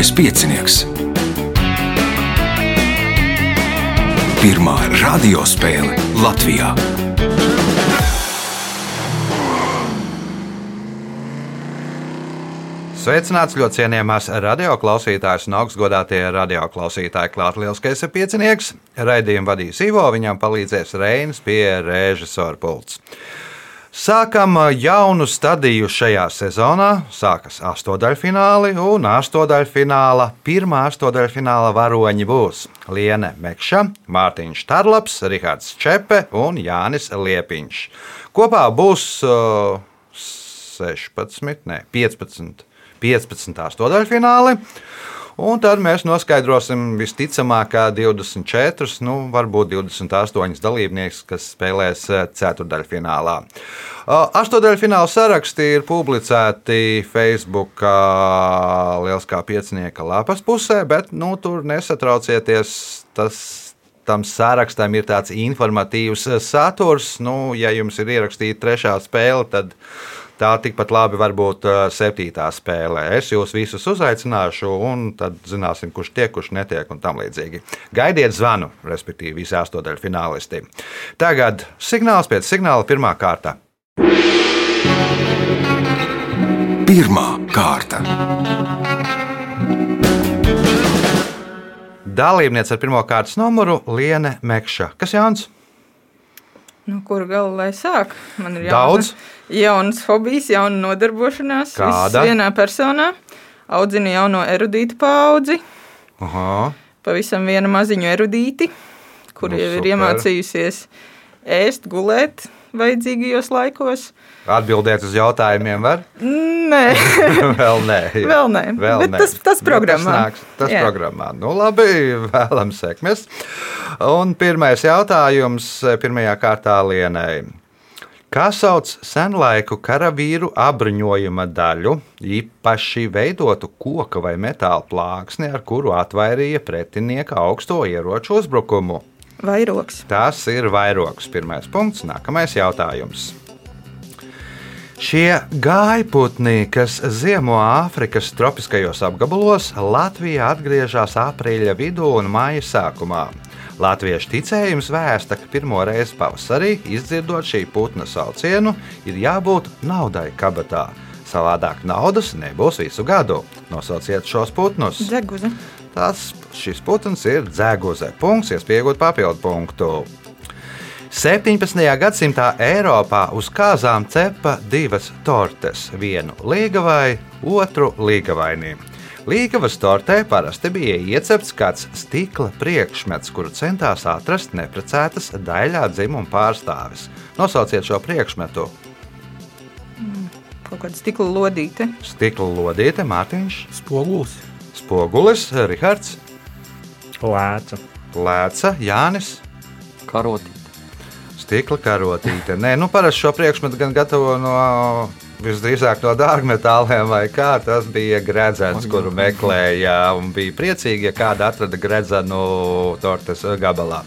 Mazais piecinieks. Pirmā radiospēle Latvijā. Sveicināts ļoti cienījamās radioklausītājas un augstgadātie radioklausītāji. Klāt lielskais ir piecinieks. Raidījumu vadīs Ivo, viņam palīdzēs Reinas pie režisora pults. Sākam jaunu stadiju šajā sezonā. Sākas astotdaļfināli, un astotdaļfināla pirmā astotdaļfināla varoņi būs Liene Mekša, Mārtiņš Tarlaps, Rihards Čepe un Jānis Liepiņš. Kopā būs uh, 16, ne 15 15. stūraļfināli. Un tad mēs noskaidrosim visticamāk, ka 24, nu, varbūt 28 dalībnieks, kas spēlēs ceturdaļfinālā. Astodaļfināla saraksti ir publicēti Facebook Lieliskā piecinieka lapas pusē, bet nu, tur nesatraucieties. Tas tam sārakstam ir tāds informatīvs saturs. Nu, ja jums ir ierakstīta trešā spēle, tad tā tikpat labi var būt septītā spēlē. Es jūs visus uzaicināšu, un tad zināsim, kurš tiek, kurš netiek, un tam līdzīgi. Gaidiet zvanu, respektīvi, visi astoņdaļu finālisti. Tagad signāls pēc signāla pirmā kārta. Pirmā kārta. Dalībniece ar pirmā kārtas numuru Liene Mekša. Kas Jānis? Nu, kur galu lai sāk? Man ir Daudz. Jaunas hobijas, jauna nodarbošanās. Kāda? Vienā personā. Audzinu jauno erudītu paudzi. Aha. Pavisam vienu maziņu erudīti, kur Nu, jau ir super. iemācījusies ēst, gulēt vajadzīgajos laikos. Atbildēt uz jautājumiem var? Nē, Vēl nē. Vēl nē, bet tas- tas programmā. Tas, nāks, tas Jā. programmā. Nu, labi, vēlam sekmes. Un pirmais jautājums pirmajā kārtā Lienai. Kā sauc senlaiku karavīru apbruņojuma daļu, īpaši veidotu koka vai metāla plāksni, ar kuru atvairīja pretinieka augsto ieroču uzbrukumu? vairoks. Tas ir vairogs. Pirmais punkts, nākamais jautājums. Šie gājputni, kas ziemo Āfrikas tropiskajos apgabalos, Latvijā atgriežas aprīļa vidū un māja sākumā. Latviešu ticējums vēsta, ka pirmo reizi pavasarī, izdzirdot šī putna saucienu, ir jābūt naudai kabatā. Savādāk naudas nebūs visu gadu. Nosauciet šos putnus. Dzeguze. Tas šis putns ir dzēguze. Punkts, iespējot papildu punktu. 17. gadsimtā Eiropā uz kāzām cepa divas tortes, vienu līgavai, otru līgavainī. Līgavas tortē parasti bija iecepts kāds stikla priekšmets, kuru centās atrast neprecētas daļā dzimuma pārstāvis. Nosauciet šo priekšmetu. Kaut kāda stikla lodīte. Stikla lodīte, Mārtiņš, Spogulis, spogulis, Rihards, lēca, Lēca, Jānis. Karotīt. Stikla karotīte. Nē, nu parasti šo priekšmetu gan gatavo no visdrīzāk no dārgmetāliem vai kā. Tas bija gredzens, kuru meklēja un bija priecīgi, ja kāda atrada gredzenu tortes gabalā.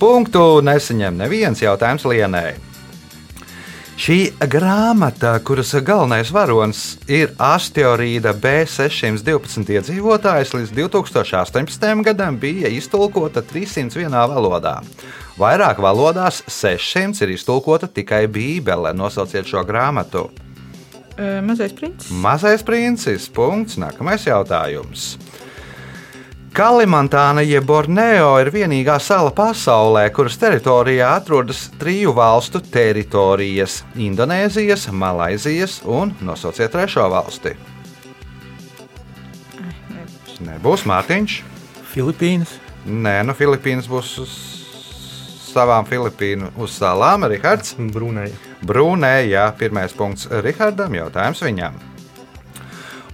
Punktu nesaņem neviens jautājums Lienai. Šī grāmata, kuras galvenais varonis ir asteroīda B612 iedzīvotājs, līdz 2018. gadam bija iztulkota 301 valodā. Vairāk valodās 600 ir iztulkota tikai Bībele. Nosauciet šo grāmatu. Ē, Mazais princis. Mazais princis. Punkts. Nākamais jautājums. Kalimantāna jeb Borneo ir vienīgā sala pasaulē, kuras teritorijā atrodas triju valstu teritorijas - Indonēzijas, Malaizijas un nosauciet trešo valsti. Nebūs Mārtiņš. Filipīnas, Nē, no Filipīnas būs uz savām Filipīnu uz salām. Rihards. Brunēja. Brūnē, jā, pirmais punkts Rihardam, jautājums viņam.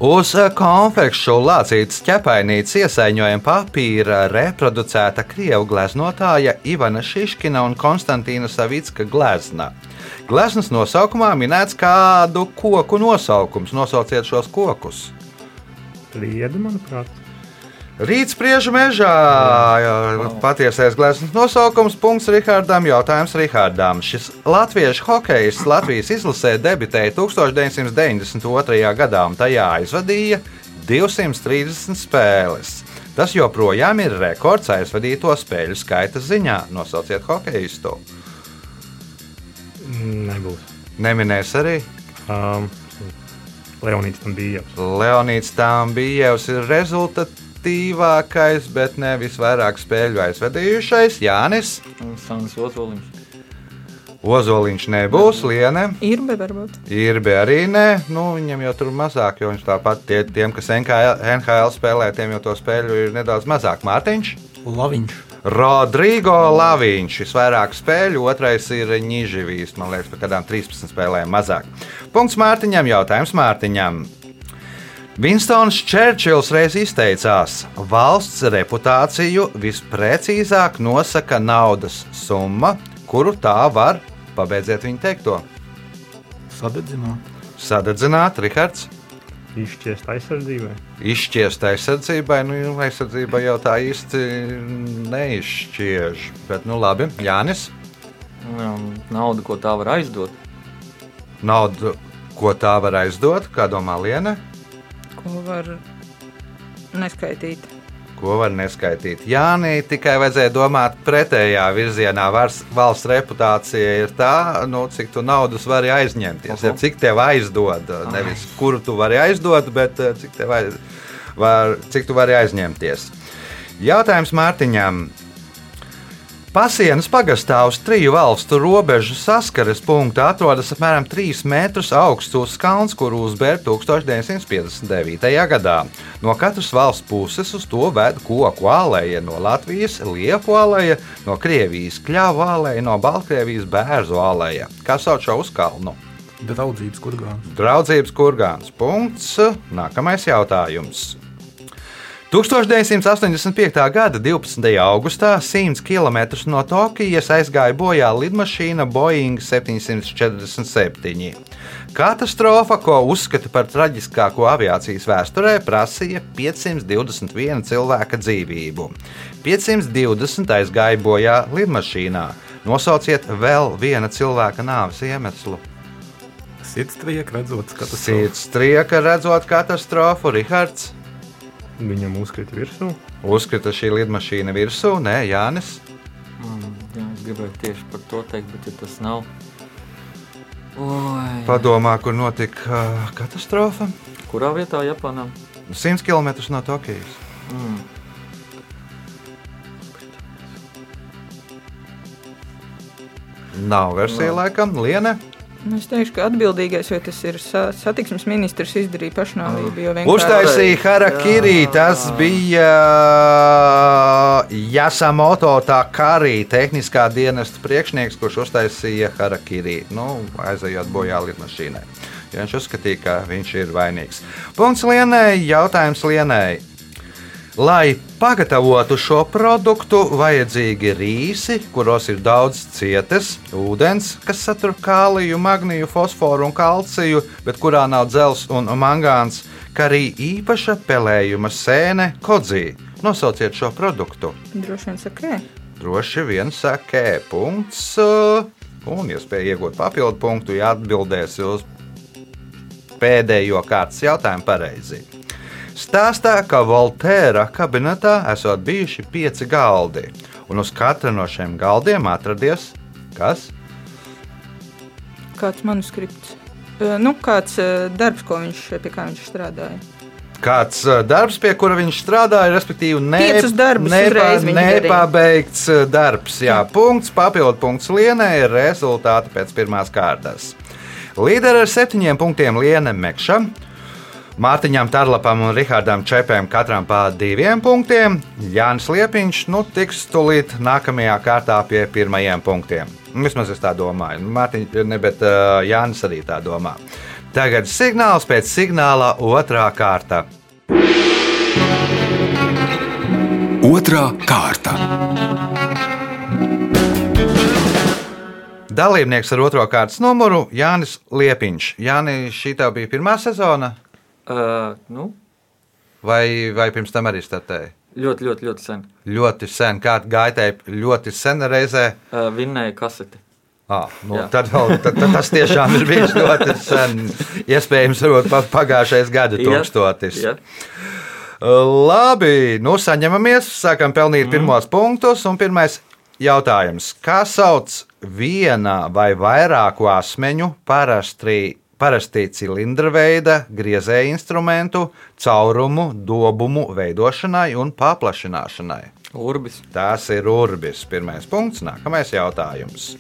Uz konfekšu lācītas ķepainītes iesaiņojuma papīra reproducēta krievu gleznotāja Ivana Šiškina un Konstantīna Savicka glezna. Gleznas nosaukumā minēts kādu koku nosaukums. Nosauciet šos kokus. Lieda, manuprāt. Rīts spriežu mežā. Patiesais gleznas nosaukums. Punkts Rihardam. Jautājums Rihardam. Šis latviešu hokejs Latvijas izlasē debitēja 1992. gadā un tajā aizvadīja 230 spēles. Tas joprojām ir rekords aizvadīto spēļu skaita ziņā. Nosauciet hokeistu. Nebūs. Neminēs arī Um, Leonīds tam bija. Leonīds Tāmbijevs ir rezultatīvākais, bet ne visvairāk spēļu aizvadījušais. Jānis Sānis Ozoliņš. Ozoliņš nebūs, Liene. Ir, bet varbūt. Ir bija arī nē, nu, viņam jau tur mazāk, jo viņš tāpat tie, tiem, kas NHL, NHL spēlē, tiem jau to spēļu ir nedaudz mazāk. Mārtiņš, Laviņš. Rodrigo Laviņš, visvairāk spēļu, otrais ir Nīživīs, man liekas, par kādām 13 spēlēm mazāk. Punkts Mārtiņam, jautājums Mārtiņam. Vinstons Čērčils reiz izteicās, valsts reputāciju visprecīzāk nosaka naudas summa, kuru tā var, pabeidziet viņa teikto, Sadedzināt. sadedzināt, Rihards. Izšķiest aizsardzībai. Izšķiest aizsardzībai, nu, aizsardzībai jau tā īsti neizšķiež. Bet, nu, labi, Jānis, Jā, naudu, ko tā var aizdot. naudu, ko tā var aizdot, kā domā Liena, Ko var neskaitīt. ko var neskaitīt. Jānī tikai vajadzēja domāt pretējā virzienā. Vars, valsts reputācija ir tā, nu, cik tu naudas vari aizņemties, Aha. ja cik tev aizdod. Nevis kuru tu vari aizdot, bet eh, cik, tev aiz, var, cik tu vari aizņemties. Jautājums Mārtiņam. Pasienas pagastā uz triju valstu robežu saskares punkta atrodas apmēram 3 metrus augsts uzkalns, kuru uzbēra 1959. gadā. No katras valsts puses uz to ved koku ālēja, no Latvijas liepu ālēja, no Krievijas kļāvu ālēja, no Baltkrievijas bērzu ālēja. Kā sauc šo uzkalnu? Draudzības kurgāns. Draudzības kurgāns. Punkts. Nākamais jautājums. 1985. gada 12. augustā 100 km no Tokijas aizgāja bojā lidmašīna Boeing 747. Katastrofa, ko uzskata par traģiskāko aviācijas vēsturē, prasīja 521 cilvēka dzīvību. 520 aizgāja bojā lidmašīnā. Nosauciet vēl viena cilvēka nāves iemeslu. Sirds triek redzot, ka tas Sirds trieka redzot katastrofu, Rihards. Viņam uzkrita virsū. Uzkrita šī lidmašīna virsū, nē, Jānis. Mm, jā, es gribēju tieši par to teikt, bet ja tas nav. Oi, Padomā, kur notika uh, katastrofa. kurā vietā Japānā? 100 km no Tokijas. Mm. Nav versija, laikam, Liene. Nu, Es teikšu, ka atbildīgais, vai tas ir sa satiksmes ministrs, izdarīja pašnāvību. jo vienkārši- Uztaisīja Harakiri. Tas bija Jasamoto Takarī, tehniskā dienesta priekšnieks, kurš uztaisīja Harakiri. Nu, aizejot bojā lidmašīnai. Jo viņš uzskatīja, ka viņš ir vainīgs. Punkts Lienai, jautājums Lienai. Lai pagatavotu šo produktu, vajadzīgi rīsi, kuros ir daudz cietes, ūdens, kas satur kāliju, magniju, fosforu un kalciju, bet kurā nav dzels un mangāns, kā arī īpaša pelējuma sēne, kodzī. Nosauciet šo produktu. Droši vien sakē. Droši vien sakē, punkts. Un iespēja iegūt papildu punktu, ja atbildēsi uz pēdējo kārtas jautājumu pareizi. Stāstā, ka Voltēra kabinetā esot bijuši pieci galdi, un uz katra no šiem galdiem atradies kas? Kāds manuskripts. Uh, Nu, kāds uh, darbs, ko viņš, pie kā viņš strādāja. Kāds uh, darbs, pie kura viņš strādāja, respektīvi, ne, darīja. nepabeigts darbs. Jā, punkts, papildu punkts Lienai ir rezultāti pēc pirmās kārtas. Līderi ar septiņiem punktiem Liena Mekša. Mārtiņam Tarlapam un Rihardam Čepēm katram pa diviem punktiem. Jānis Liepiņš nu, tiks tūlīt nākamajā kārtā pie pirmajiem punktiem. Vismaz es tā domāju. Nu, Mārtiņš, ne, bet uh, Jānis arī tā domā. Tagad signāls pēc signāla otrā kārta. Otra kārta. Dalībnieks ar otro kārtas numuru Jānis Liepiņš. Jānis, šī tev bija pirmā sezona, Uh, nu, vai, vai pirms tam arī startēja? ļoti, ļoti, ļoti sen. Ļoti sen, kāda tajā ļoti sena reizē. Uh, vinnēja kaseti. Ah, nu, Jā. tad, vēl, tad, tad tas tiešām ir bijis ļoti sen. Iespējams, pat pagājušais gada Jā. tūkstotis. Ja? Labi, nu saņemamies, sākam pelnīt mm. pirmos punktus. Un pirmais jautājums. Kā sauc viena vai vairāku asmeņu parasti, parasti cilindra veida griezēju instrumentu caurumu, dobumu veidošanai un paplašināšanai? Urbis. Tas ir urbis. Pirmais punkts, nākamais jautājums.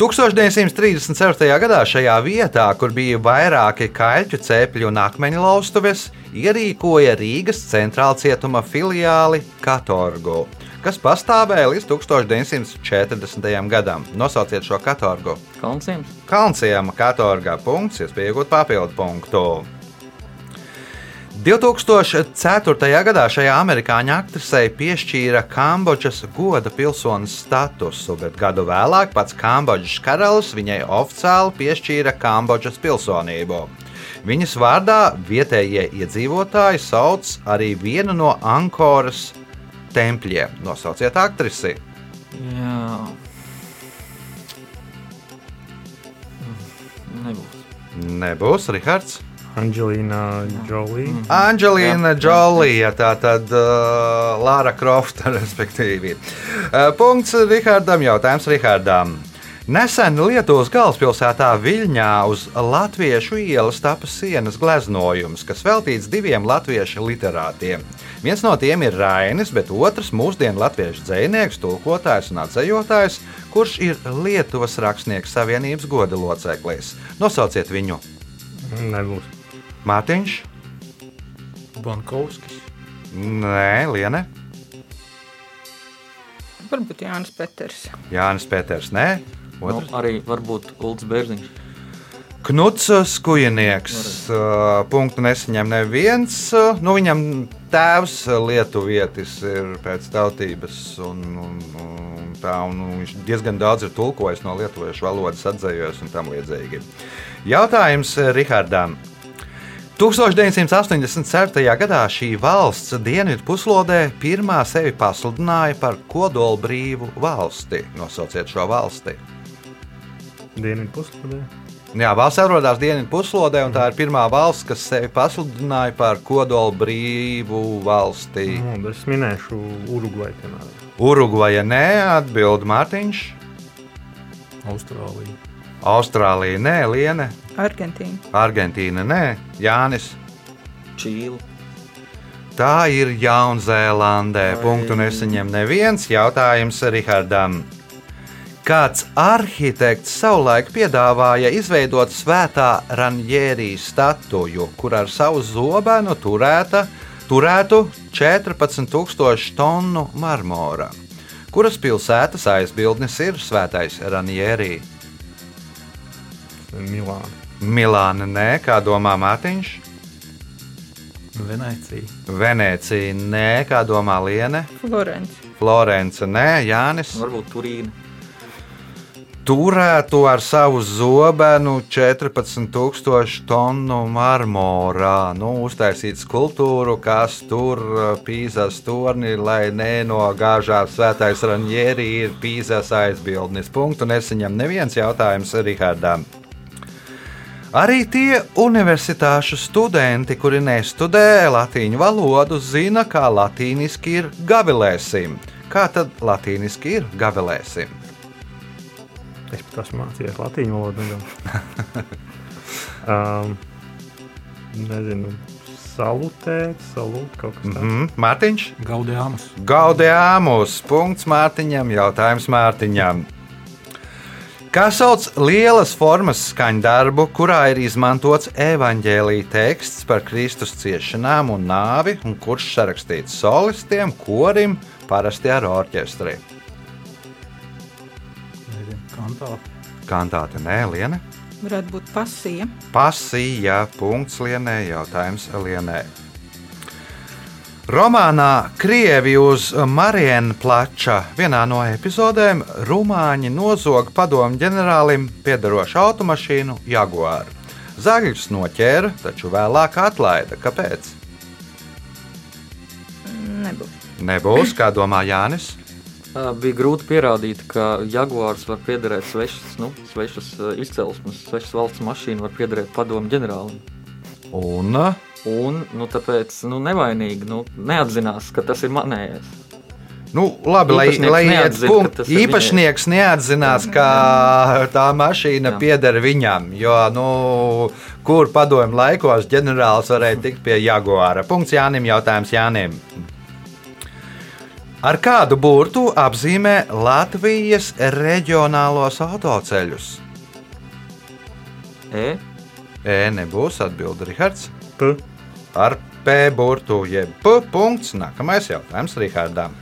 1937. gadā šajā vietā, kur bija vairāki kaļķu cepļu un akmeņu laustuves, ierīkoja Rīgas centrāla cietuma filiāli Katorgu, kas pastāvēja līdz 1940. gadam. Nosauciet šo katorgu. Kalnciems. Kalnciema katorgā punkts, iespēja iegūt papildu punktu. 2004. gadā šajā amerikāņu aktrisei piešķīra Kambodžas goda pilsonas statusu, bet gadu vēlāk pats Kambodžas karalis viņai oficiāli piešķīra Kambodžas pilsonību. Viņas vārdā vietējie iedzīvotāji sauc arī vienu no Ankoras tempļiem. Nosauciet aktrisi. Jā. Nebūs. Nebūs Rihards. Anģelīna Jolija. Anģelīna Džolija, tā tad uh, Lāra Krofta, respektīvi. Uh, punkts Rihardam, jautājums Rihardam. Nesen Lietuvas galvaspilsētā Viļņā uz latviešu ielas tapa sienas gleznojums, kas veltīts diviem latviešu literātiem. Viens no tiem ir Rainis, bet otrs - mūsdienu latviešu dzinieks, tulkotājs un atzējotājs, kurš ir Lietuvas rakstnieku savienības goda loceklis. Nosauciet viņu Nebūs. Mārtiņš, Bankovskis. Nē, Liene, Varbūt Jānis Peters. Jānis Peters, nē, Nu, arī varbūt Ulds Bērziņš. Knuts Skujnieks. uh, Punktu nesaņem neviens. Nu, viņam tēvs lietuvietis ir pēc tautības, un, un, un tā, un nu, viņš diezgan daudz ir tulkojis no lietuviešu valodas, atzējos un tam līdzīgi. Jautājums Rihardam. 1987. gadā šī valsts dienvidu puslodē pirmā sevi pasludināja par kodolbrīvu valsti. Nosauciet šo valsti. Dienvidu puslodē. Jā, valsts atrodas dienvidu puslodē, un tā ir pirmā valsts, kas sevi pasludināja par kodolu brīvu valsti. Nu, es minēšu Urugvaju, piemēram. Urugvaja nē, atbild Mārtiņš. Austrālija. Austrālija nē, Liene, Argentīna. Argentīna nē, Jānis. Čīla. Tā ir Jaunzēlandē. Punktu nesaņem neviens jautājums Rihardam. Kāds arhitekts savulaik piedāvāja izveidot svētā Ranjērijas statuju, kur ar savu zobenu turēta, turētu 14,000 tonu marmora. Kuras pilsētas aizbildnis ir svētais Ranjērija? Milāna. Milāna nē, kā domā Mārtiņš. Venecija. Venecija nē, kā domā Liene. Florence. Florence nē, Jānis. Varbūt Turīna. Turētu ar savu zobenu 14,000 tonu marmorā. Nu, uztaisīt skulptūru, kas tur uh, pīzas torni, lai nenogāžās svētais Ranjēri, ir pīzas aizbildnis. Punktu nesaņem neviens jautājums Rihardam. Arī tie universitāšu studenti, kuri nestudē latīņu valodu, zina, kā latīniski ir gavilēsim. Kā tad latīniski ir gavilēsim? Es pat esmu mācījies latīņu valodu. um, nezinu, salutēt, salūt kaut kas tāds. Mm. Mm, Mārtiņš, Gaudējāmas. Gaudējāmus, punkts Mārtiņam, jautājums Mārtiņam. Kā sauc lielas formas skaņdarbu, kurā ir izmantots evaņģēlīja teksts par Kristus ciešanām un nāvi, un kurš sarakstīts solistiem, korim, parasti ar orķestri? Kantāte nē, Liene. Varētu būt pasija. Pasija, punkts Lienē, jautājums Lienē. Romānā Krievi uz Marienu Plača vienā no epizodēm Rumāņi nozog padomu ģenerālim piedarošu automašīnu Jaguāru. Zagļus noķēra, taču vēlāk atlaida. Kāpēc? Nebūs. Nebūs, kā domā Jānis. Bija grūti pierādīt, ka Jaguārs var piederēt svešas, nu, svešas izcelsmes, svešas valsts mašīna var piederēt padomu ģenerālim. Un Un, nu, tāpēc, nu, nevainīgi, nu, neatzinās, ka tas ir manējais. Nu, labi, lai, Īpašnieks lai iet neatzina, punkt, ka tas ir īpašnieks neatzinās, ka tā mašīna Jā. pieder viņam. Jo, nu, kur padomju laikos ģenerālis varēja tikt pie Jaguāra? Punkts Jānim, jautājums Jānim. Ar kādu burtu apzīmē Latvijas reģionālos autoceļus? E? E nebūs atbildi Rihards. P. Ar P burtu jeb P punkts. Nākamais jautājums Rihardam.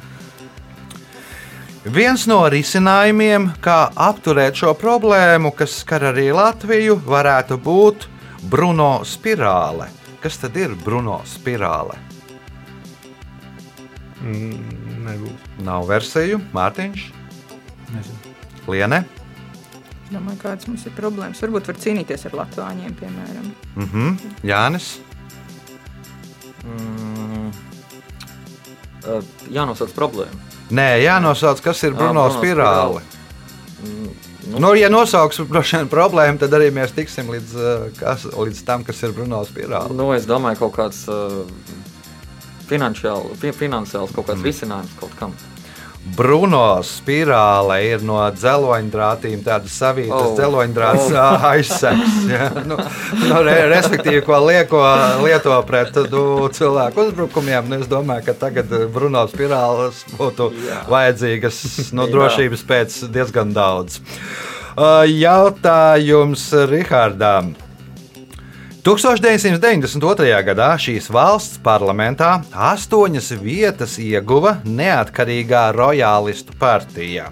Viens no risinājumiem, kā apturēt šo problēmu, kas skar arī Latviju, varētu būt Bruno spirāle. Kas tad ir Bruno spirāle? Mm, nebūs. Nav versiju, Mārtiņš, Nezinu. Liene. Es domāju, kādas mums ir problēmas. Varbūt var cīnīties ar Latvāņiem, piemēram. Mhm. Jānis. Mm, ā, jānosauc problēma. Nē, jānosauc, kas ir Bruno Bruno spirāle. Mm, Nu, ja nosauks droši vien problēmu, tad arī mēs tiksim līdz, uh, kas, līdz tam, kas ir Bruno spirāle. Nu, es domāju, kaut kāds uh, finansiāls, fi, finansiāls kaut kāds mm. risinājums kaut kam. Bruno spirāle ir no dzeloņdrātīm, tādas savītas oh. Dzeloņdrāts Oh. aizseks. Ja? Nu, nu, re, respektīvi, ko lieko, lieto pret nu, cilvēku uzbrukumiem, nu, es domāju, ka tagad Bruno spirāles būtu Jā. vajadzīgas no Jā. drošības pēc diezgan daudz. Uh, Jautājums Rihardam. 1992. gadā šīs valsts parlamentā astoņas vietas ieguva neatkarīgā rojālistu partija.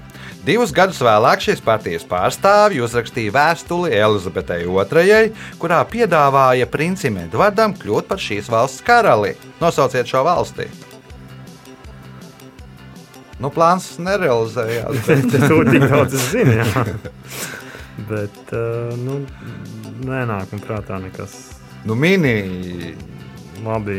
Divus gadus vēlāk šīs partijas pārstāvji uzrakstīja vēstuli Elizabetei II, kurā piedāvāja princim Edvardam kļūt par šīs valsts karali. Nosauciet šo valsti! Nu, plāns nerealizējās. bet- to tik daudz. Jā. Bet, uh, nu, nenāk man prātā nekas Nu, mini labi.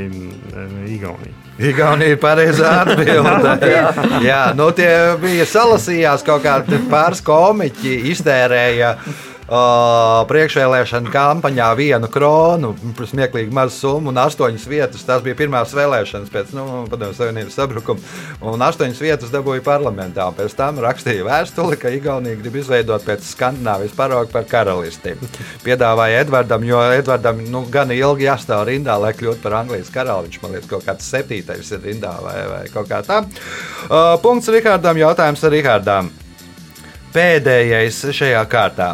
Igaunija. Igaunija ir pareizā atbilde. jā, jā, nu tie bija salasījās kaut kādi pāris komiķi, iztērēja. Uh, priekšvēlēšana kampaņā vienu kronu, smieklīgi mazu summu un astoņas vietas. Tas bija pirmās vēlēšanas pēc nu, padomju Savienības sabrukuma. Un astoņas vietas dabūja parlamentā. Pēc tam rakstīja vēstuli, ka Igaunija grib izveidot pēc Skandinavijas parauga par karalisti. Piedāvāja Edvardam, jo Edvardam nu, gan ilgi jāstāv rindā, lai kļūtu par Anglijas karali. Viņš man liekas, kaut kāds septītais ir rindā vai, vai kaut kā tā. Uh, punkts Rihardam, jautājums Rihardam. Pēdējais šajā kārtā.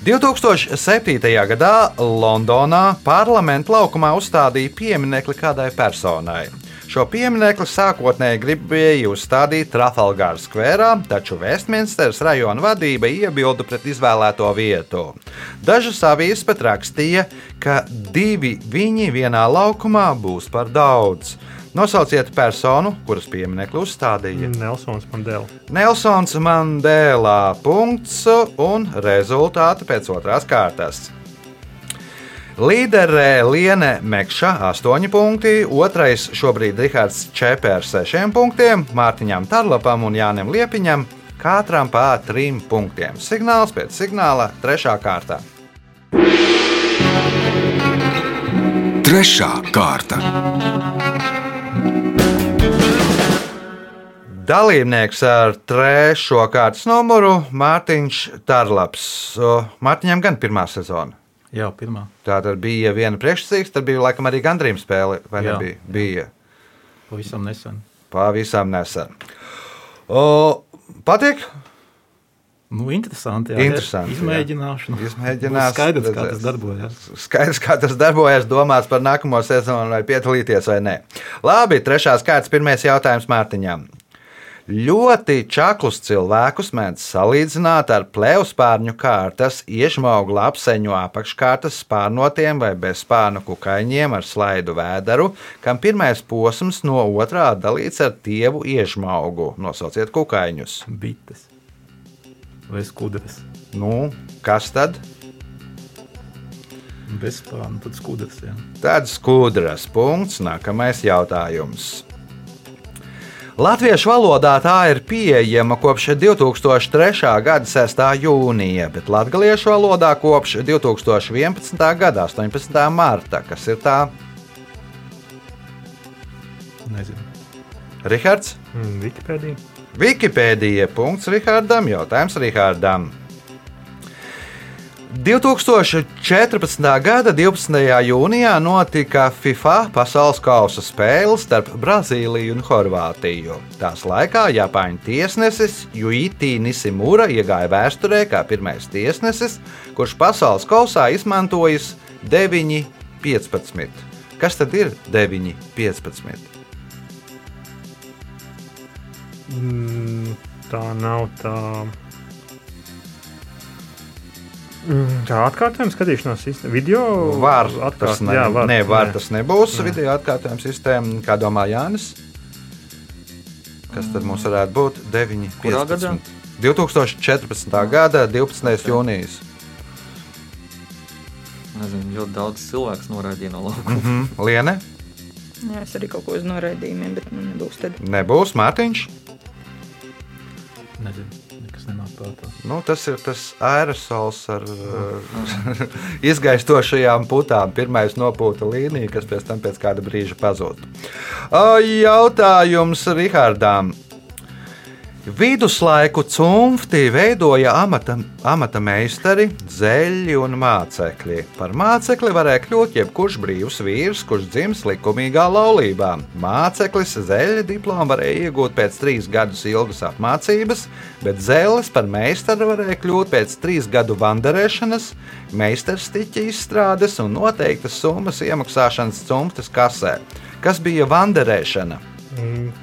2007. gadā Londonā parlamenta laukumā uzstādīja pieminiekli kādai personai. Šo pieminekli sākotnēji gribēja uzstādīt Trafalgāra skverā, taču Westminsteras rajona vadība iebilda pret izvēlēto vietu. Dažas avīzes pat rakstīja, ka divi viņi vienā laukumā būs par daudz. Nosauciet personu, kuras pieminekli uzstādīja. Nelsons Mandela. Nelsons Mandela punkts un rezultāti pēc otrās kārtas. Līderē Liene Mekša 8 punkti, otrais šobrīd Rihards Čepē ar 6 punktiem, Mārtiņam Tarlapam un Jānim Liepiņam katram pa 3 punktiem. Signāls pēc signāla 3. kārtā. Trešā kārta. Dalībnieks ar trešo kārtas numuru Mārtiņš Tarlaps. O, Mārtiņam gan pirmā sezona. Jā, pirmā. Tā tad bija viena priekšsacīta, tad bija laikam arī gandrīz spēle. Vai Jā, nebija? Bija Pavisam nesen. pavisam nesen. O, patīk? Nu, interesanti. Jā, Interesanti, jā. Izmēģināšanu. Izmēģinās, Būs Skaidrs, kā tas darbojas. Skaidrs, kā tas darbojas. Domās par nākamo sezonu, vai piedalīties vai nē. Labi, trešās kārtas, pirmais jautājums Mārtiņam. Ļoti čaklus cilvēkus mēdz salīdzināt ar plēvspārņu kārtas, iežmaugu lapseņu apakškārtas spārnotiem vai bezspārnu kukaiņiem ar slaidu vēderu, kam pirmais posms no otrā dalīts ar tievu iežmaugu. Nosauciet kukaiņus. Bites vai skudras. Nu, kas tad? Bez spārna, tad skudras. Jā. Tāds skudras punkts, nākamais jautājums. Latviešu valodā tā ir pieejama kopš 2003. gada 6. jūnija, bet latviešu valodā kopš 2011. gada 18. marta. Kas ir tā? Nezinu. Rihards? Mm, Wikipēdija. Wikipēdija. Punkts Rihardam. Jautājums Rihardam. 2014. gada 12. jūnijā notika FIFA pasaules kausa spēles starp Brazīliju un Horvātiju. Tās laikā Japāņu tiesnesis Juiti Nisimura iegāja vēsturē kā pirmais tiesnesis, kurš pasaules kausā izmantojis 9,15. Kas tad ir 9,15? Mm, tā nav tā. Mm, Tā atkārtojuma skatīšanās sistēma. Video Var, tas ne, jā, var, ne, var, nē. tas nebūs Nē. video atkārtojuma sistēma. Kā domā Jānis? Kas tad mums varētu būt? 9, Kurā gadā? 2014. gada 12. jūnijas. Nezinu, ļoti daudz cilvēku noraidīja no laukuma. Mhm. Liene? Jā, es arī kaut ko uz noraidījumiem, bet nu, nebūs tad. Nebūs Mārtiņš. Nezinu. Prātā. Nu, tas ir tas aerosols ar uh, izgaistošajām putām. Pirmais nopūta līnija, kas pēc tam pēc kāda brīža pazūd. Jautājums Rihardām. Viduslaiku cimfti veidoja amata, amata meistari, zeļi un mācekļi. Par mācekli varēja kļūt jebkurš brīvs vīrs, kurš dzimis likumīgā laulībā. Māceklis zeļa diplomu varēja iegūt pēc trīs gadus ilgas apmācības, bet zēles par meistaru varēja kļūt pēc trīs gadu vandarēšanas, meistarstiķa izstrādes un noteiktas summas iemaksāšanas cimftas kasē. Kas bija vandarēšana?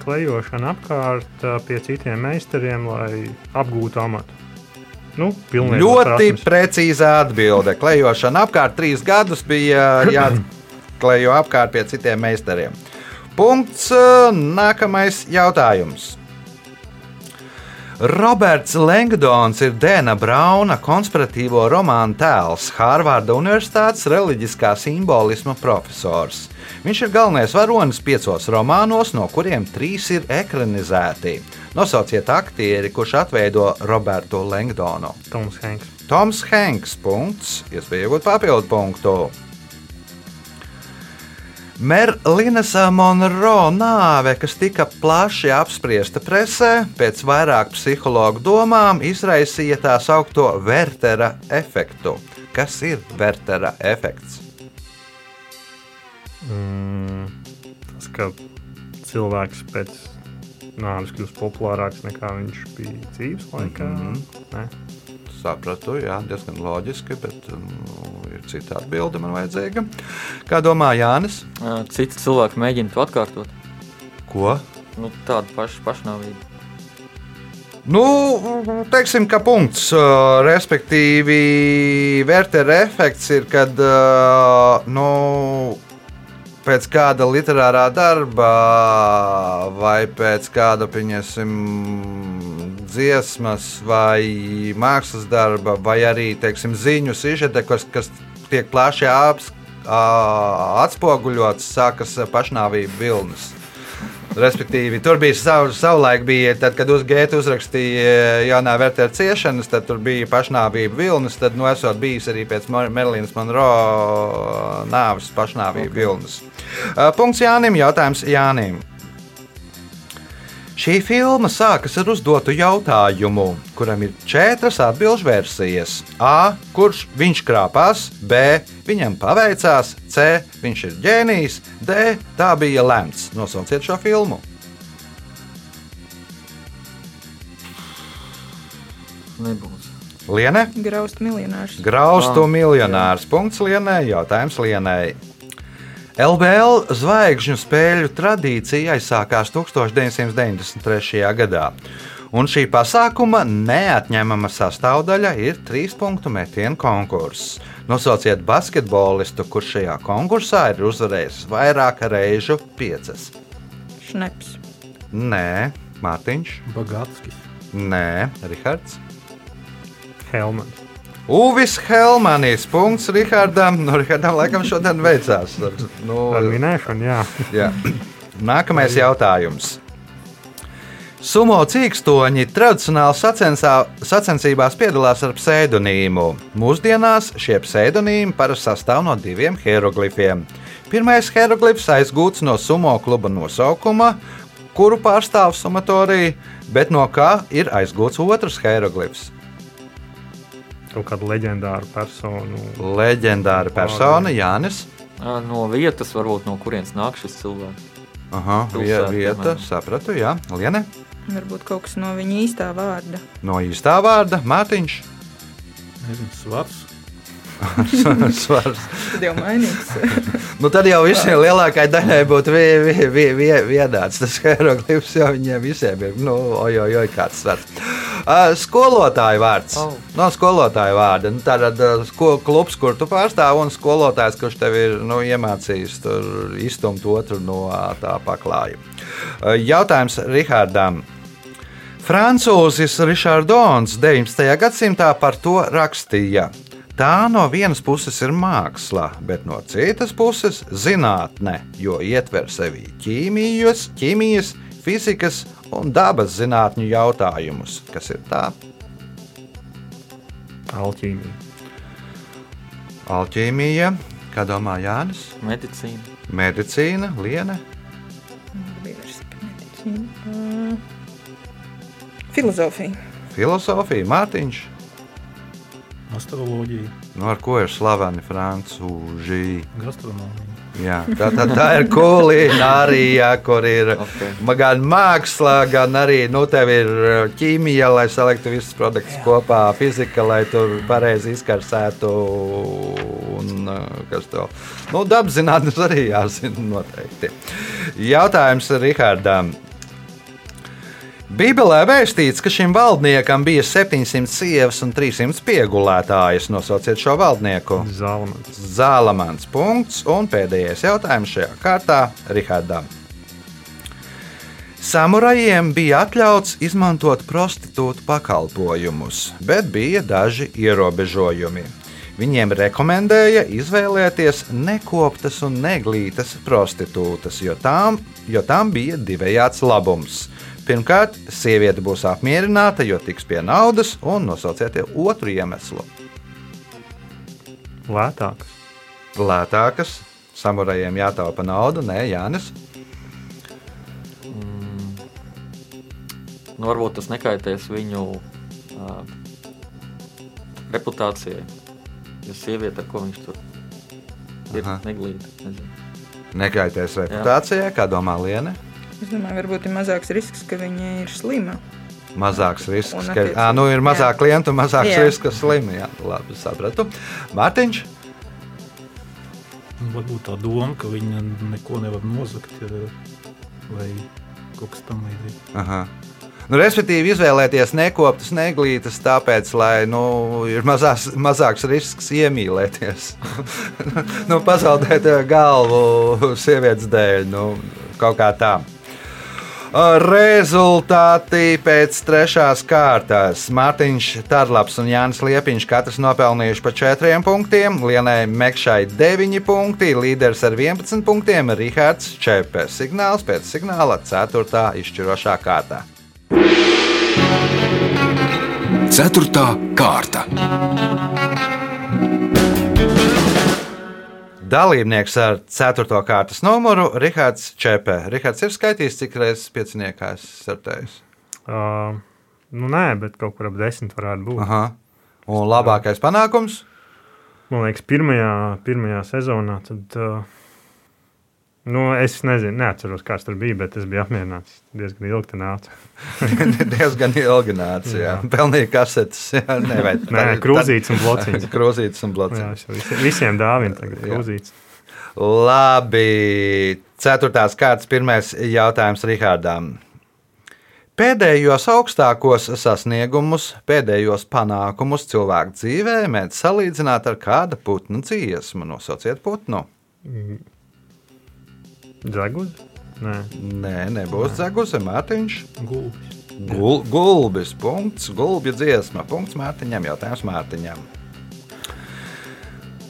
Klejošana apkārt pie citiem meistariem, lai apgūtu amatu. Nu, Ļoti precīza atbilde. Klejošana apkārt trīs gadus bija jāklejo apkārt pie citiem meistariem. Punkts. Nākamais jautājums. Roberts Langdons ir Dēna Brauna konspiratīvo romānu tēls, Hārvarda Universitātes reliģiskā simbolisma profesors. Viņš ir galvenais varonis piecos romānos, no kuriem trīs ir ekranizēti. Nosauciet aktieri, kurš atveido Robertu Langdonu. Toms Hanks. Toms Hanks. Punkts. Iespēja iegūt papildu punktu. Merlinas Monroe nāve, kas tika plaši apspriesta presē, pēc vairāk psihologu domām izraisīja tā saucamo Wertera efektu. Kas ir Wertera efekts? Mm, tas, ka cilvēks pēc nāves kļūst populārāks nekā viņš bija dzīves laikā. Mm -hmm. Sapratu, jā, diezgan loģiski, bet nu, ir cita atbilde man vajadzīga. Kā domā Jānis? Citi cilvēki mēģina to atkārtot. Ko? Nu, tāda paša pašnāvība. Nu, teiksim, ka punkts, respektīvi, vērtēra efekts ir, kad nu, pēc kāda literārā darba vai pēc kāda, pieņemsim, dziesmas vai mākslas darba, vai arī, teiksim, ziņu sižeta, kas, kas tiek plaši aps, atspoguļots, sākas pašnāvība vilnis. Respektīvi, tur bija savu, savulaik, bija, tad, kad uz Gēta uzrakstīja jaunā vērtēra ciešanas, tad tur bija pašnāvība vilnis. Tad, nu, esot bijis arī pēc Merlīnas Monroe nāves pašnāvība okay. vilnis. Punkts Jānim, jautājums Jānim. Šī filma sākas ar uzdotu jautājumu, kuram ir četras atbildžu versijas. A. Kurš viņš krāpās, B. Viņam paveicās, C. Viņš ir ģēnijs, D. Tā bija lemts. Nosauciet šo filmu. Nebūs. Liene, Graust miljonārs. graustu Ah, miljonārs. Punkts Lienai, jautājums Lienai. LBL zvaigžņu spēļu tradīcija aizsākās 1993. gadā. Un šī pasākuma neatņemama sastāvdaļa ir trīs punktu metienu konkurss. Nosauciet basketbolistu, kurš šajā konkursā ir uzvarējis vairāk reižu piecas. Šneps. Nē, Mārtiņš, Bagātskis. nē, Rihards. Helmans. Uvis Helmanis, punkts Rihardam. Nu, Rihardam laikam šodien veicās. Nu, Ar minēšanu, jā. jā. Nākamais jautājums. Sumo cīkstoņi tradicionāli sacensā- sacensībās piedalās ar pseidonīmu. Mūsdienās šie pseidonīmi parasti sastāv no diviem hieroglifiem. Pirmais hieroglifs aizgūts no sumo kluba nosaukuma, kuru pārstāv sumatorija, bet no kā ir aizgūts otrs hieroglifs. Kaut kāda leģendāra persona. Leģendāra persona Jānis. No vietas, varbūt no kurienes nāk šis cilvēks. Aha, Pilsēta, vieta, piemēram. sapratu, jā, Liene. Varbūt kaut kas no viņa īstā vārda. No īstā vārda Mārtiņš. Nezinu, svars. Svars. Tad jau mainīts. Nu, tad jau visiem lielākajai daļai būtu vi- vi- vi- vi- vienāds tas hieroglifs, jo viņiem visiem ir, nu, oj, oj, oj kāds svars. Uh, skolotāja vārds. Oh. No skolotāja vārda. Nu, Tātad uh, sko, klubs, kur tu pārstāv, un skolotājs, kurš tev ir nu, iemācījis iztumt otru no tā paklājuma. Uh, Jautājums Rihardam. Francūzis Ričards 19. gadsimtā par to rakstīja. Tā no vienas puses ir māksla, bet no citas puses - zinātne, jo ietver sevi ķīmijas, ķīmijas, fizikas un dabas zinātņu jautājumus. Kas ir tā? Alķīmija. Alķīmija, kā domā Jānis, Medicīna. medicīna, liene, Mm. Filozofija. filozofija, Mārtiņš. Astroloģija, Nu, ar ko ir slaveni francūži? gastronomija. Jā, tā, tā, tā ir kulinārija, kur ir Okay. Gan māksla, gan arī nu, tev ir uh, ķīmija, lai saliktu visus produktus kopā, fizika, lai tur pareizi izkarsētu. Un, uh, kas to nu, dabzinātnes arī jāzina noteikti. Jautājums Rihardam. Bībelē vēstīts, ka šim valdniekam bija 700 sievas un 300 piegulētājas. Nosauciet šo valdnieku. Zālamans. Zālamans punkts un pēdējais jautājums šajā kārtā Rihardam. Samurajiem bija atļauts izmantot prostitūtu pakalpojumus, bet bija daži ierobežojumi. Viņiem rekomendēja izvēlēties nekoptas un neglītas prostitūtas, jo tām, jo tām bija divējāds labums. Pirmkārt, sieviete būs apmierināta, jo tiks pie naudas, un nosauciet otru iemeslu. Lētāks. lētākas. Samurajiem jātaupa nauda, nē, Jānis. Nu, varbūt tas nekaitēs viņu uh, reputācijai. Jo sieviete, ar ko viņš tur ir, neglīta. Nekaitēs reputācijai, kā domā Liene. Es domāju, varbūt ir mazāks risks, ka viņa ir slima. Mazāks risks, Un ka à, nu, ir mazāk jā. klientu, mazāks Jā. risks, ka slimi. Jā, labi, sapratu. Mārtiņš. Un Varbūt tā doma, ka viņa neko nevar nozagt, ja- vai kaut kas tamlīdzīgs. Aha. Nu, respektīvi, izvēlēties nekoptas, neglītas, tāpēc, lai nu, ir mazās, mazāks risks iemīlēties. nu, pazaudēt eh, galvu sievietes dēļ, nu, kaut kā tā. Rezultāti pēc trešās kārtas. Mārtiņš Tārlaps un Jānis Liepiņš katrs nopelnījuši pa 4 punktiem, Lienai Mekšai 9 punkti, līderis ar 11 punktiem - Rihards Čepes. Signāls pēc signāla 4. izšķirošā kārtā. Ceturtā kārta. Dalībnieks ar 4. kārtas numuru - Rihards Čepē. Rihards ir skaitījis, cik reizes pieciniekā esmu startējis. Uh, nu, nē, bet kaut kur ap desmit varētu būt. Aha. Un labākais panākums? Man liekas, pirmajā, pirmajā sezonā. Tad, uh, nu, es nezinu, neatceros, kāds tur bija, bet es biju apmierināts. Diezgan ilgi nāca. diezgan ilgi nāca. Jā. Pelnīja kasetes. Jā, ne, vai, Nē, krūzītes un blociņas. krūzītes un Jā, blociņas. es jau visi- visiem dāvinu tagad Jā. krūzītes. Labi. Ceturtās kārtas pirmais jautājums Rihardam. Pēdējos augstākos sasniegumus, pēdējos panākumus cilvēku dzīvē mēdz salīdzināt ar kāda putnu dziesmu. Nosauciet putnu. Dzeguļs? Nē, Nē, nebūs dzegusi Mārtiņš. Gulbis. Gul, gulbis, punkts, gulbja dziesma, punkts Mārtiņam, jautājums Mārtiņam.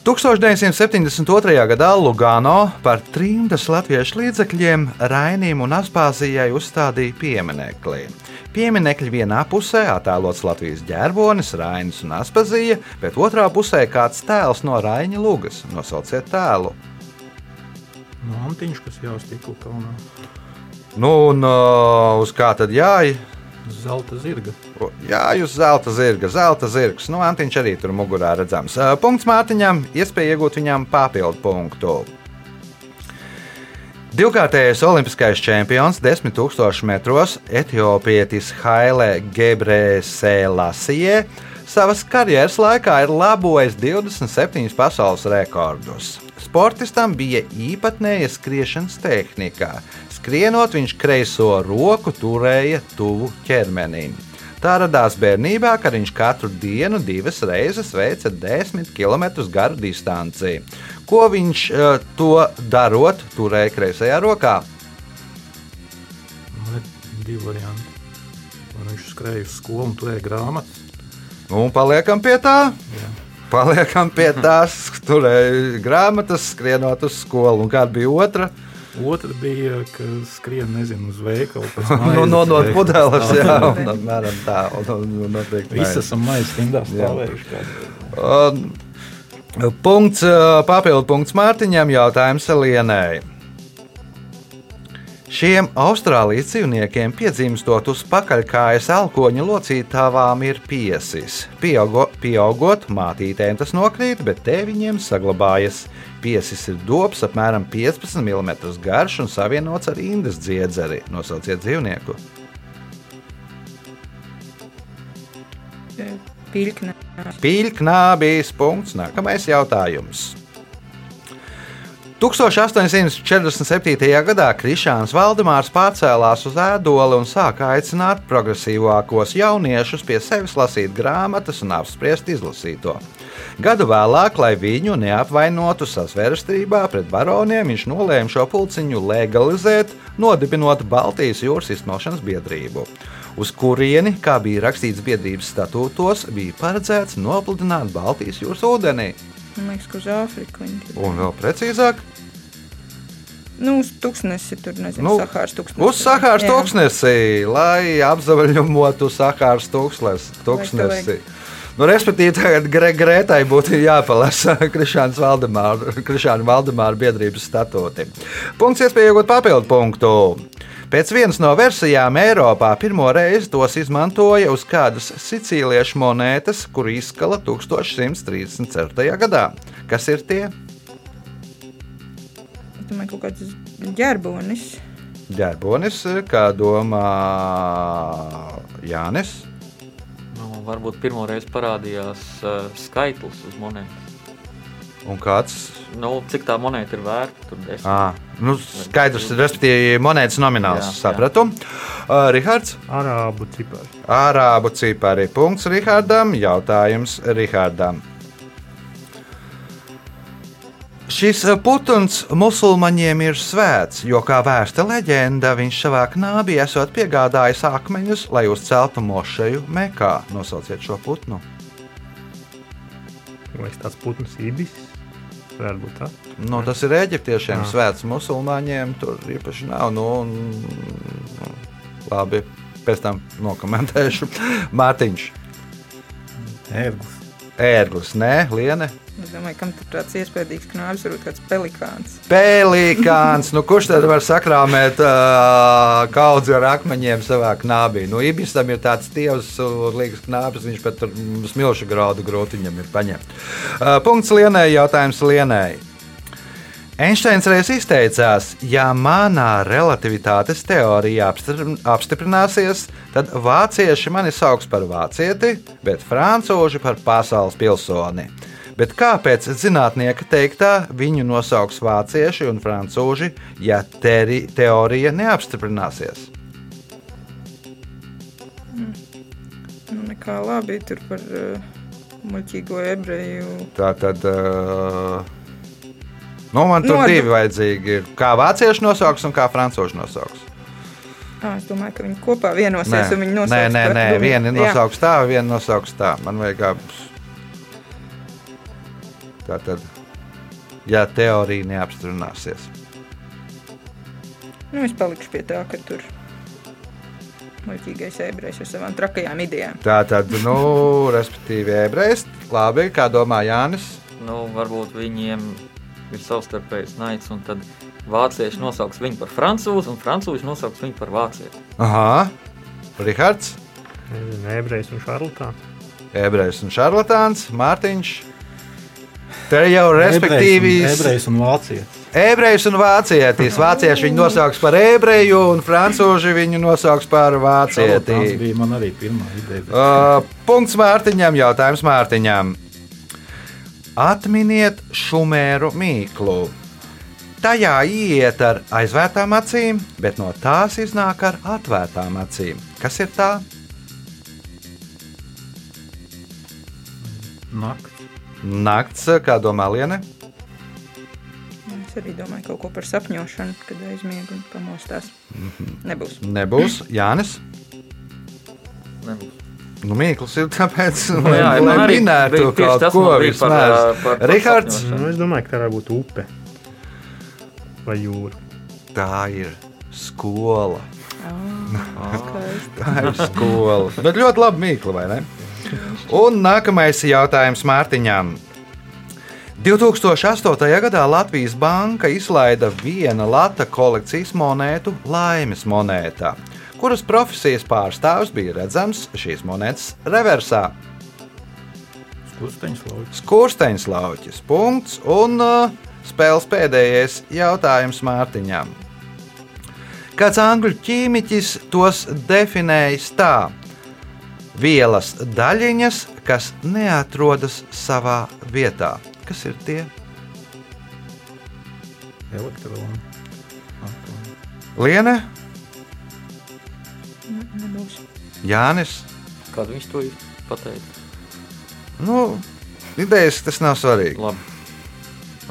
1972. gadā Lugano par trimdas latviešu līdzekļiem Rainim un Aspāzijai uzstādīja pieminekli. Pieminekļa vienā pusē attēlots Latvijas ģerbonis, Rainis un Aspazija, bet otrā pusē kāds tēls no Raņa Lugas. Nosauciet tēlu. No Antiņš, kas jau uz tīkla kalnā. Nu, un uh, uz kā tad jāj? Zelta zirga. O, Jā, jūs zelta zirga, zelta zirgs. Nu, Antiņš arī tur mugurā redzams. Uh, Punkts Mārtiņam, iespēja iegūt viņam papildu punktu. Divkārtējais olimpiskais čempions 10 000 metros Etiopietis Haile Gebrselassie savas karjeras laikā ir labojis 27 pasaules rekordus. Sportistam bija īpatnēja skriešanas tehnika. Skrienot, viņš kreiso roku turēja tuvu ķermenim. Tā radās bērnībā, kad viņš katru dienu divas reizes veica 10 km garu distanci. Ko viņš eh, to darot, turēja kreisajā rokā? Man ir divi varianti. Vai viņš skrēja uz skolu un turēja grāmatas. Un paliekam pie tā. Jā. Paliekam pie tās, turēja grāmatas, skrienot uz skolu. Un kāda bija otra? Otra bija, ka skrien nezinu, uz veikalu. pēc No, no, no pudeles, jā, un apmēram tā. Un, un, un noteikti Visi esam maizes stindā Jā. stāvējuši. Un, Punkts, ā, papildu punkts Mārtiņam, jautājums Lienai. Šiem Austrālijas dzīvniekiem piedzimstot uz pakaļkājas alkoņa locītavām ir piesis. Pieaugo, pieaugot, mātītēm tas nokrīt, bet tēviņiem saglabājas. Piesis ir dobs, apmēram 15 mm garš un savienots ar indas dziedzeri. Nosauciet dzīvnieku. Pīļknē. Pīļknābīs punkts. Nākamais jautājums. 1847. gadā Krišāns Valdemārs pārcēlās uz ēdoli un sāka aicināt progresīvākos jauniešus pie sevis lasīt grāmatas un apspriest izlasīto. Gadu vēlāk, lai viņu neapvainotu sazvērstībā pret baroniem, viņš nolēma šo pulciņu legalizēt, nodibinot Baltijas jūras izsmelšanas biedrību, uz kurieni, kā bija rakstīts biedrības statūtos, bija paredzēts nopludināt Baltijas jūras ūdenī. Man liekas, ka uz Āfriku viņi ir. Un vēl precīzāk, Nu, uz tūkstnesi tur, nezinu, Nu, Sahāras tūkstnesi. uz Sahāras Jā. tūkstnesi, lai apzavaļotu Sahāras tūkstnes- tūkstnesi. Nu, respektīvi, tagad Gre Grētai būtu jāpalasa Krišāns Valdemāra, Krišāna Valdemāra biedrības statūti. Punkts iespēja iegūt papildu punktu. Pēc vienas no versijām Eiropā pirmo reizi tos izmantoja uz kādas sicīliešu monētas, kur izskala 1134. gadā. Kas ir tie? Es domāju, kaut kāds ģērbonis. Ģērbonis, kā domā Jānis. Nu, varbūt pirmo reizi parādījās uh, skaitlis uz monētas. Un kāds? Nu, cik tā monēta ir vērta? À, nu, skaidrs, respektīvi, monētas nomināls. Jā. Sapratu. Uh, Rihards, Arābu cipari. Arābu cipari. Punkts Rihardam. Jautājums Rihardam. Šis putekļs musulmaņiem ir svēts, jo, kā vēsta leģenda, viņš savā knābī esot piegādājis akmeņus, lai uzceltu mošeju Mekā. Nosauciet šo putnu. Vai tas putns ibis? Varētu būt tā. Nu, tas ir eģiptiešiem Jā. svēts, musulmaņiem tur īpaši nav. Nu, un, nu, labi, pēc tam nokomentēšu. Mārtiņš, Ērglis. ērglis, nē, liene. Es domāju, kam tur tāds iespējams knābis, varbūt kāds pelikāns. Pēlīkāns, nu kurš tad var sakrāmēt uh, kaudzi ar akmeņiem savā knābī? Nu, Ibisam ir tāds tievs, liekas, knābis, viņš pat smilšu graudu grūti viņam ir paņemt. Uh, punkts lienai, jautājums lienai. Einsteins reiz izteicās, ja manā relativitātes apstipr- apstiprināsies, tad vācieši mani sauks par vācieti, bet frančūži par pasaules pilsoni. Bet kāpēc zinātnieka teiktā viņu nosauks vācieši un frančūži, ja teri, teorija neapstiprināsies? Nu, nekā labi tur par uh, muļķīgo ebreju. Tā tad. Uh, nu, man tur ar- divi vajadzīgi. Ir. Kā vācieši nosauks un kā frančūži nosauks? Ah, es domāju, ka viņi kopā vienosies un viņi nē, nē, nē. viena Jā. nosauks tā, viena nosauks tā. Man vajag abus. Tā tad ja teorija neapstiprināsies. Nu, es palikšu pie tā, ka tur muļķīgais ebrejs ar savām trakajām idejām. Tā tad, nu, respektīvi, ebrejs. Labi, kā domā Jānis? Nu, varbūt viņiem ir savstarpējs naids, un tad vācieši nosauks viņu par francūzi, un francūži nosauks viņu par vācieti. Aha, Rihards, ebrejs un šarlatāns. ebrejs un šarlatāns, Mārtiņš. Te jau respektīvi Ebrejs un vācietis. ebrejs un vācietis. Vācieši viņu nosauks par ebreju, un francūži viņu nosauks par Tas vācieti. bija man arī pirmā ideja. bet- Uh, punkts Mārtiņam, jautājums Mārtiņam. Atminiet šumēru mīklu. Tajā iet ar aizvērtām acīm, bet no tās iznāk ar atvērtām acīm. Kas ir tā? Nakts. Nakts, kā domā Liene? Es arī domāju kaut ko par sapņošanu, kad aizmiegu un pamostās. Nebūs. Nebūs Jānis. Nebūs. Nu, Mīkls ir tāpēc, Nu jā, lai, arī minētu kaut tas ko vismaz. Rihards. Nu, es domāju, ka tā varētu būt upe vai jūra. tā ir skola. Skaisti. Tā ir skola. Bet ļoti labi mīkla, vai ne? Un nākamais jautājums Mārtiņām. 2008. gadā Latvijas Banka izlaida viena lata kolekcijas monētu laimes monētā, kuras profesijas pārstāvis bija redzams šīs monētas reversā. Skursteņš lauks. Skursteņš lauķis. Punkts. Un uh, spēles pēdējais jautājums Mārtiņam. Kāds angļu ķīmiķis tos definējis tā: vielas daļiņas, kas neatrodas savā vietā. Kas ir tie? Elektroni. Liene, Nebūs. Jānis. Kādu viņš to ir pateicis? Nu, idejas tas nav svarīgi. Labi.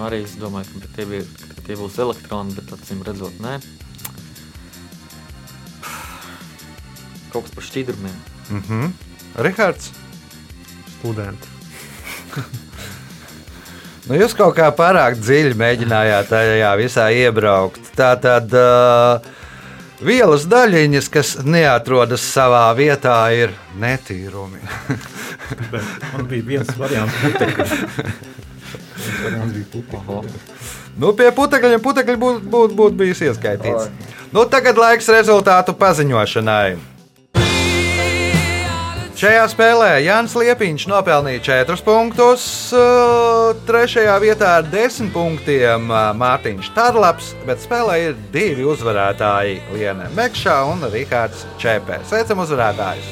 Arī es domāju, ka tie, bija, ka tie būs elektroni, bet acīm redzot, nē. Kaut kas par šķidrumiem. Mhm. Rihards. Studenti. Nu, jūs kaut kā pārāk dziļi mēģinājāt tajā visā iebraukt. Tā tad uh, vielas daļiņas, kas neatrodas savā vietā, ir netīrumi. Bet man bija viens variants. variants bija putekļi. nu, pie putekļiem putekļi būtu būt, būt bijis ieskaitīts. Nu, tagad laiks rezultātu paziņošanai. Šajā spēlē Jānis Liepiņš nopelnīja 4 punktus, uh, trešajā vietā ar 10 punktiem uh, Mārtiņš Tarlaps, bet spēlē ir divi uzvarētāji - Liene Mekšā un Rikārds Čepē. Sveicam uzvarētājus!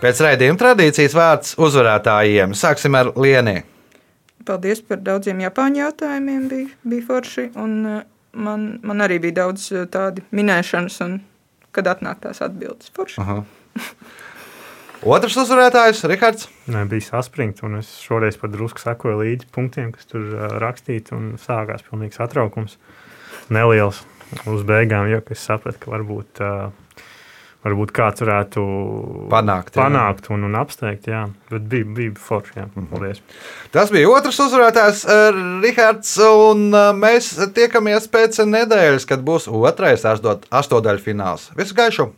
Pēc raidījuma tradīcijas vārds uzvarētājiem. Sāksim ar Lienī. Paldies par daudziem Japāņu jautājumiem. Bija, bija forši. Un, uh, man, man arī bija daudz uh, tādu minēšanas, un kad atnāk tās atbildes. Forši. Aha. Otrs uzvarētājs - Rihards. Nē, bija saspringts, un es šoreiz pat drusku sekoju līdzi punktiem, kas tur uh, rakstīti, un sākās pilnīgs satraukums. Neliels uz beigām, jo es sapratu, ka varbūt, uh, varbūt kāds varētu Panākt, jā. panākt un, un apsteigt. Jā. Bet bija, bija forši. Jā. Paldies. Tas bija otrs uzvarētājs, eh, Rihards. Un eh, mēs tiekamies pēc nedēļas, kad būs otrais astotdaļfināls. Visu gaišu!